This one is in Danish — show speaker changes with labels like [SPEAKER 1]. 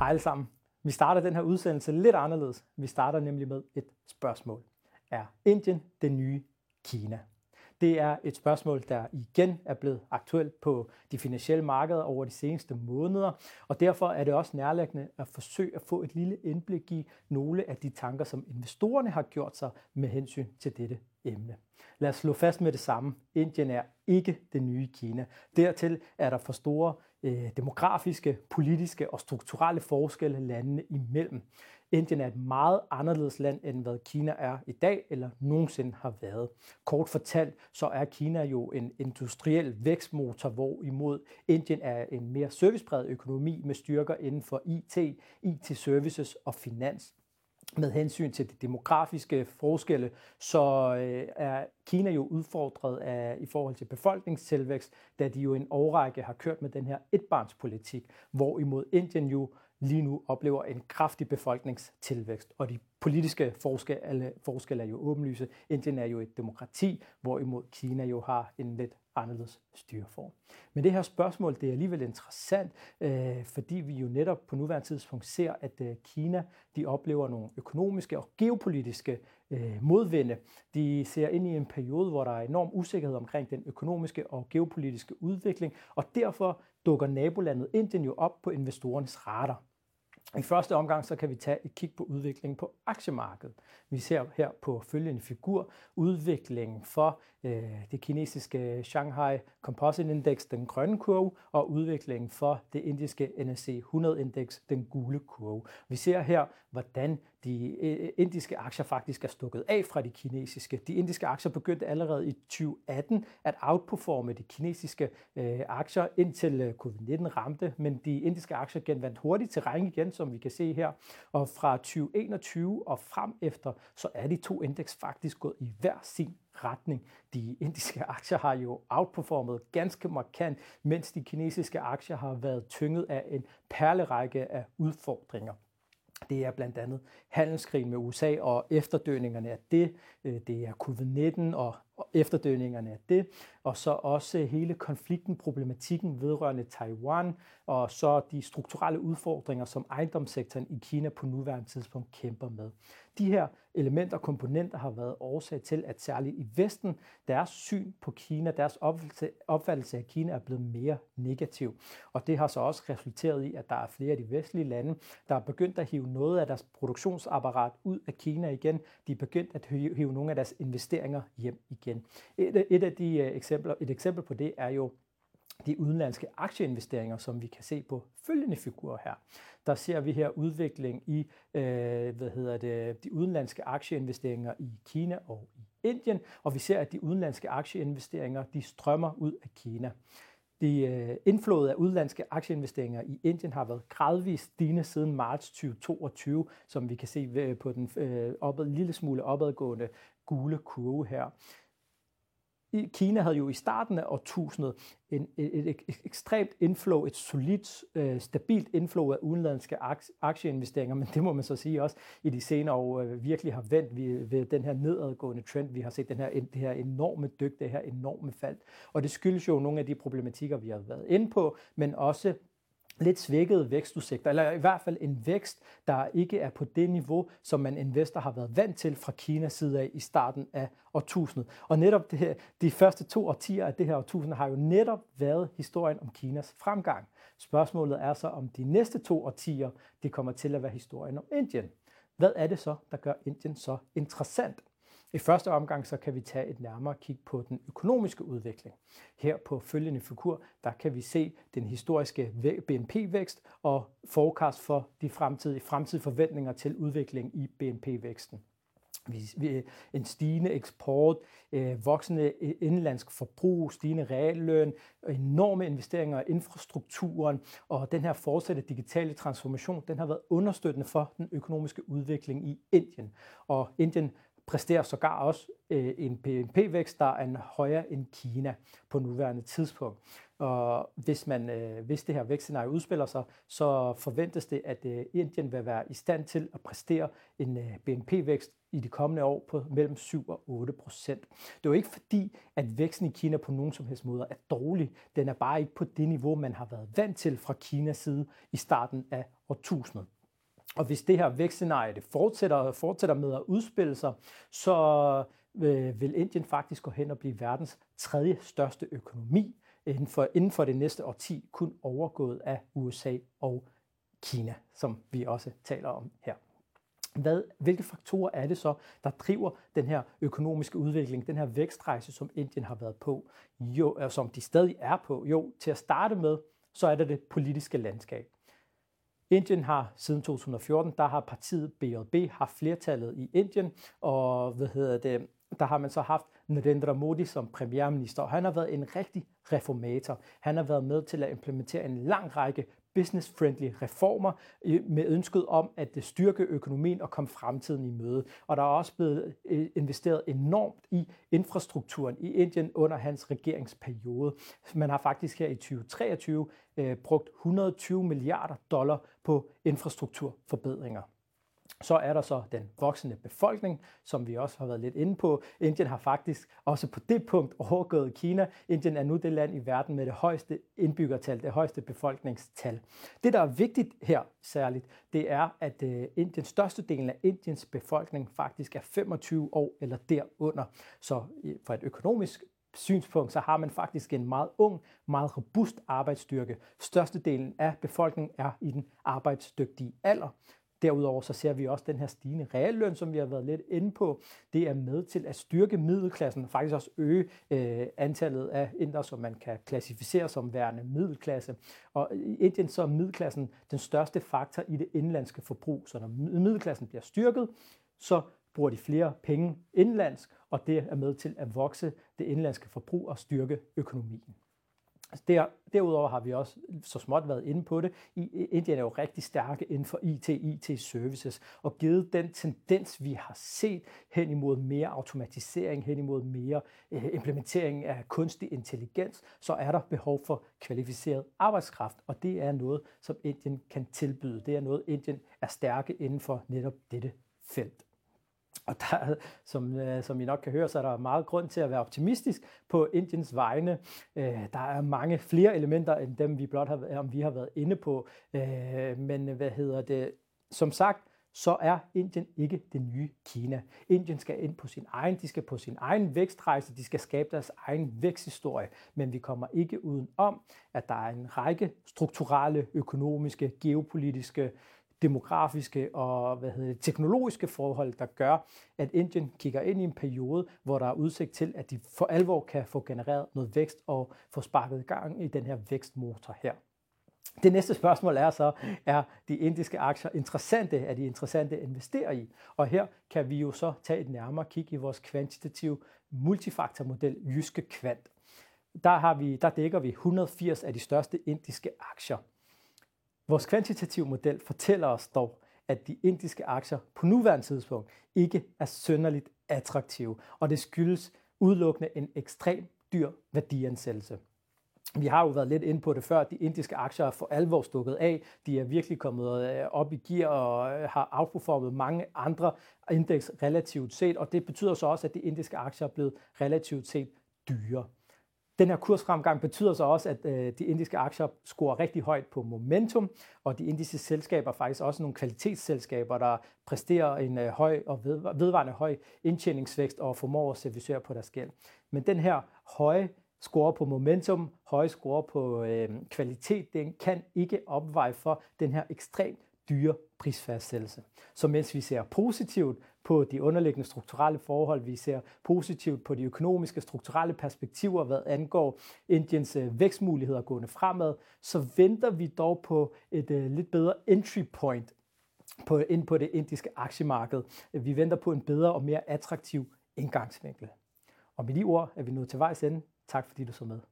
[SPEAKER 1] Hej alle sammen. Vi starter den her udsendelse lidt anderledes. Vi starter nemlig med et spørgsmål. Er Indien det nye Kina? Det er et spørgsmål, der igen er blevet aktuelt på de finansielle markeder over de seneste måneder, og derfor er det også nærliggende at forsøge at få et lille indblik i nogle af de tanker, som investorerne har gjort sig med hensyn til dette emne. Lad os slå fast med det samme. Indien er ikke det nye Kina. Dertil er der for store øh, demografiske, politiske og strukturelle forskelle landene imellem. Indien er et meget anderledes land, end hvad Kina er i dag eller nogensinde har været. Kort fortalt, så er Kina jo en industriel vækstmotor, hvorimod Indien er en mere servicepræget økonomi med styrker inden for IT, IT-services og finans med hensyn til de demografiske forskelle, så øh, er Kina jo udfordret af, i forhold til befolkningstilvækst, da de jo en årrække har kørt med den her etbarnspolitik, hvorimod Indien jo lige nu oplever en kraftig befolkningstilvækst, og de politiske forskelle, forskelle er jo åbenlyse. Indien er jo et demokrati, hvorimod Kina jo har en lidt anderledes styreform. Men det her spørgsmål det er alligevel interessant, øh, fordi vi jo netop på nuværende tidspunkt ser, at øh, Kina de oplever nogle økonomiske og geopolitiske øh, modvinde. De ser ind i en periode, hvor der er enorm usikkerhed omkring den økonomiske og geopolitiske udvikling, og derfor dukker nabolandet Indien jo op på investorernes radar. I første omgang så kan vi tage et kig på udviklingen på aktiemarkedet. Vi ser her på følgende figur udviklingen for øh, det kinesiske Shanghai Composite Index, den grønne kurve, og udviklingen for det indiske NSE 100 Index, den gule kurve. Vi ser her, hvordan de øh, indiske aktier faktisk er stukket af fra de kinesiske. De indiske aktier begyndte allerede i 2018 at outperforme de kinesiske øh, aktier, indtil øh, covid-19 ramte, men de indiske aktier genvandt hurtigt terræn igen, som vi kan se her. Og fra 2021 og frem efter, så er de to indeks faktisk gået i hver sin retning. De indiske aktier har jo outperformet ganske markant, mens de kinesiske aktier har været tynget af en perlerække af udfordringer. Det er blandt andet handelskrigen med USA og efterdøningerne af det. Øh, det er covid-19 og efterdøningerne af det. Og så også øh, hele konflikten, problematikken vedrørende Taiwan, og så de strukturelle udfordringer, som ejendomssektoren i Kina på nuværende tidspunkt kæmper med. De her elementer og komponenter har været årsag til, at særligt i Vesten, deres syn på Kina, deres opfattelse af Kina er blevet mere negativ. Og det har så også resulteret i, at der er flere af de vestlige lande, der er begyndt at hive noget af deres produktionsapparat ud af Kina igen. De er begyndt at hive nogle af deres investeringer hjem igen. Et, et af de øh, eksempler, et eksempel på det er jo de udenlandske aktieinvesteringer, som vi kan se på følgende figurer her. Der ser vi her udvikling i øh, hvad hedder det, de udenlandske aktieinvesteringer i Kina og i Indien, og vi ser, at de udenlandske aktieinvesteringer de strømmer ud af Kina. De øh, indflået af udenlandske aktieinvesteringer i Indien har været gradvist stigende siden marts 2022, som vi kan se øh, på den øh, opad, lille smule opadgående gule kurve her. Kina havde jo i starten af årtusindet en, et, et, et ekstremt inflow, et solidt, øh, stabilt inflow af udenlandske aktieinvesteringer, men det må man så sige også i de senere år øh, virkelig har vendt ved, ved den her nedadgående trend. Vi har set den her, det her enorme dyk, det her enorme fald. Og det skyldes jo nogle af de problematikker, vi har været inde på, men også lidt svækkede vækstudsigter, eller i hvert fald en vækst, der ikke er på det niveau, som man investor har været vant til fra Kinas side af i starten af årtusindet. Og netop det her, de første to årtier af det her årtusinde har jo netop været historien om Kinas fremgang. Spørgsmålet er så, om de næste to årtier, det kommer til at være historien om Indien. Hvad er det så, der gør Indien så interessant? I første omgang så kan vi tage et nærmere kig på den økonomiske udvikling. Her på følgende figur, der kan vi se den historiske BNP-vækst og forecast for de fremtidige, fremtidige forventninger til udvikling i BNP-væksten en stigende eksport, øh, voksende øh, indlandsk forbrug, stigende realløn, enorme investeringer i infrastrukturen, og den her fortsatte digitale transformation, den har været understøttende for den økonomiske udvikling i Indien. Og Indien præsterer sågar også øh, en BNP-vækst, der er højere end Kina på nuværende tidspunkt. Og hvis, man, øh, hvis det her vækstscenarie udspiller sig, så forventes det, at øh, Indien vil være i stand til at præstere en øh, BNP-vækst i de kommende år på mellem 7 og 8 procent. Det er jo ikke fordi, at væksten i Kina på nogen som helst måde er dårlig. Den er bare ikke på det niveau, man har været vant til fra Kinas side i starten af årtusindet. Og hvis det her vækstscenarie det fortsætter, fortsætter med at udspille sig, så øh, vil Indien faktisk gå hen og blive verdens tredje største økonomi inden for, inden for det næste årti, kun overgået af USA og Kina, som vi også taler om her. Hvad, hvilke faktorer er det så, der driver den her økonomiske udvikling, den her vækstrejse, som Indien har været på, jo, øh, som de stadig er på? Jo, til at starte med, så er det det politiske landskab. Indien har siden 2014, der har partiet BJP haft flertallet i Indien, og hvad hedder det, der har man så haft Narendra Modi som premierminister, og han har været en rigtig reformator. Han har været med til at implementere en lang række business-friendly reformer øh, med ønsket om at øh, styrke økonomien og komme fremtiden i møde. Og der er også blevet øh, investeret enormt i infrastrukturen i Indien under hans regeringsperiode. Man har faktisk her i 2023 brugt 120 milliarder dollar på infrastrukturforbedringer. Så er der så den voksende befolkning, som vi også har været lidt inde på. Indien har faktisk også på det punkt overgået Kina. Indien er nu det land i verden med det højeste indbyggertal, det højeste befolkningstal. Det, der er vigtigt her særligt, det er, at øh, Indiens største del af Indiens befolkning faktisk er 25 år eller derunder. Så øh, fra et økonomisk synspunkt, så har man faktisk en meget ung, meget robust arbejdsstyrke. Størstedelen af befolkningen er i den arbejdsdygtige alder. Derudover så ser vi også den her stigende realløn, som vi har været lidt inde på. Det er med til at styrke middelklassen, og faktisk også øge øh, antallet af indre, som man kan klassificere som værende middelklasse. Og i Indien så er middelklassen den største faktor i det indlandske forbrug. Så når middelklassen bliver styrket, så bruger de flere penge indlandsk, og det er med til at vokse det indlandske forbrug og styrke økonomien. Altså, der, derudover har vi også så småt været inde på det. I, Indien er jo rigtig stærke inden for IT, IT-services, og givet den tendens, vi har set hen imod mere automatisering, hen imod mere øh, implementering af kunstig intelligens, så er der behov for kvalificeret arbejdskraft, og det er noget, som Indien kan tilbyde. Det er noget, Indien er stærke inden for netop dette felt. Og der, som, øh, som I nok kan høre, så er der meget grund til at være optimistisk på Indiens vegne. Øh, der er mange flere elementer end dem, vi blot har, om vi har været inde på. Øh, men hvad hedder det? Som sagt, så er Indien ikke det nye Kina. Indien skal ind på sin egen, de skal på sin egen vækstrejse, de skal skabe deres egen væksthistorie, men vi kommer ikke uden om, at der er en række strukturelle, økonomiske, geopolitiske demografiske og hvad hedder det, teknologiske forhold, der gør, at Indien kigger ind i en periode, hvor der er udsigt til, at de for alvor kan få genereret noget vækst og få sparket gang i den her vækstmotor her. Det næste spørgsmål er så, er de indiske aktier interessante? Er de interessante at investere i? Og her kan vi jo så tage et nærmere kig i vores kvantitative multifaktormodel Jyske Kvant. Der, har vi, der dækker vi 180 af de største indiske aktier. Vores kvantitative model fortæller os dog, at de indiske aktier på nuværende tidspunkt ikke er sønderligt attraktive, og det skyldes udelukkende en ekstrem dyr værdiansættelse. Vi har jo været lidt inde på det før, de indiske aktier er for alvor stukket af. De er virkelig kommet øh, op i gear og øh, har outperformet mange andre indeks relativt set, og det betyder så også, at de indiske aktier er blevet relativt set dyre. Den her kursfremgang betyder så også, at øh, de indiske aktier scorer rigtig højt på momentum, og de indiske selskaber er faktisk også nogle kvalitetsselskaber, der præsterer en øh, høj og vedvarende høj indtjeningsvækst og formår at servicere på deres gæld. Men den her høje score på momentum, høje score på øh, kvalitet, den kan ikke opveje for den her ekstremt dyre prisfastsættelse. Så mens vi ser positivt på de underliggende strukturelle forhold, vi ser positivt på de økonomiske strukturelle perspektiver, hvad angår Indiens øh, vækstmuligheder gående fremad, så venter vi dog på et øh, lidt bedre entry point på, ind på det indiske aktiemarked. Vi venter på en bedre og mere attraktiv indgangsvinkel. Og med de ord er vi nået til vejs ende. Tak fordi du så med.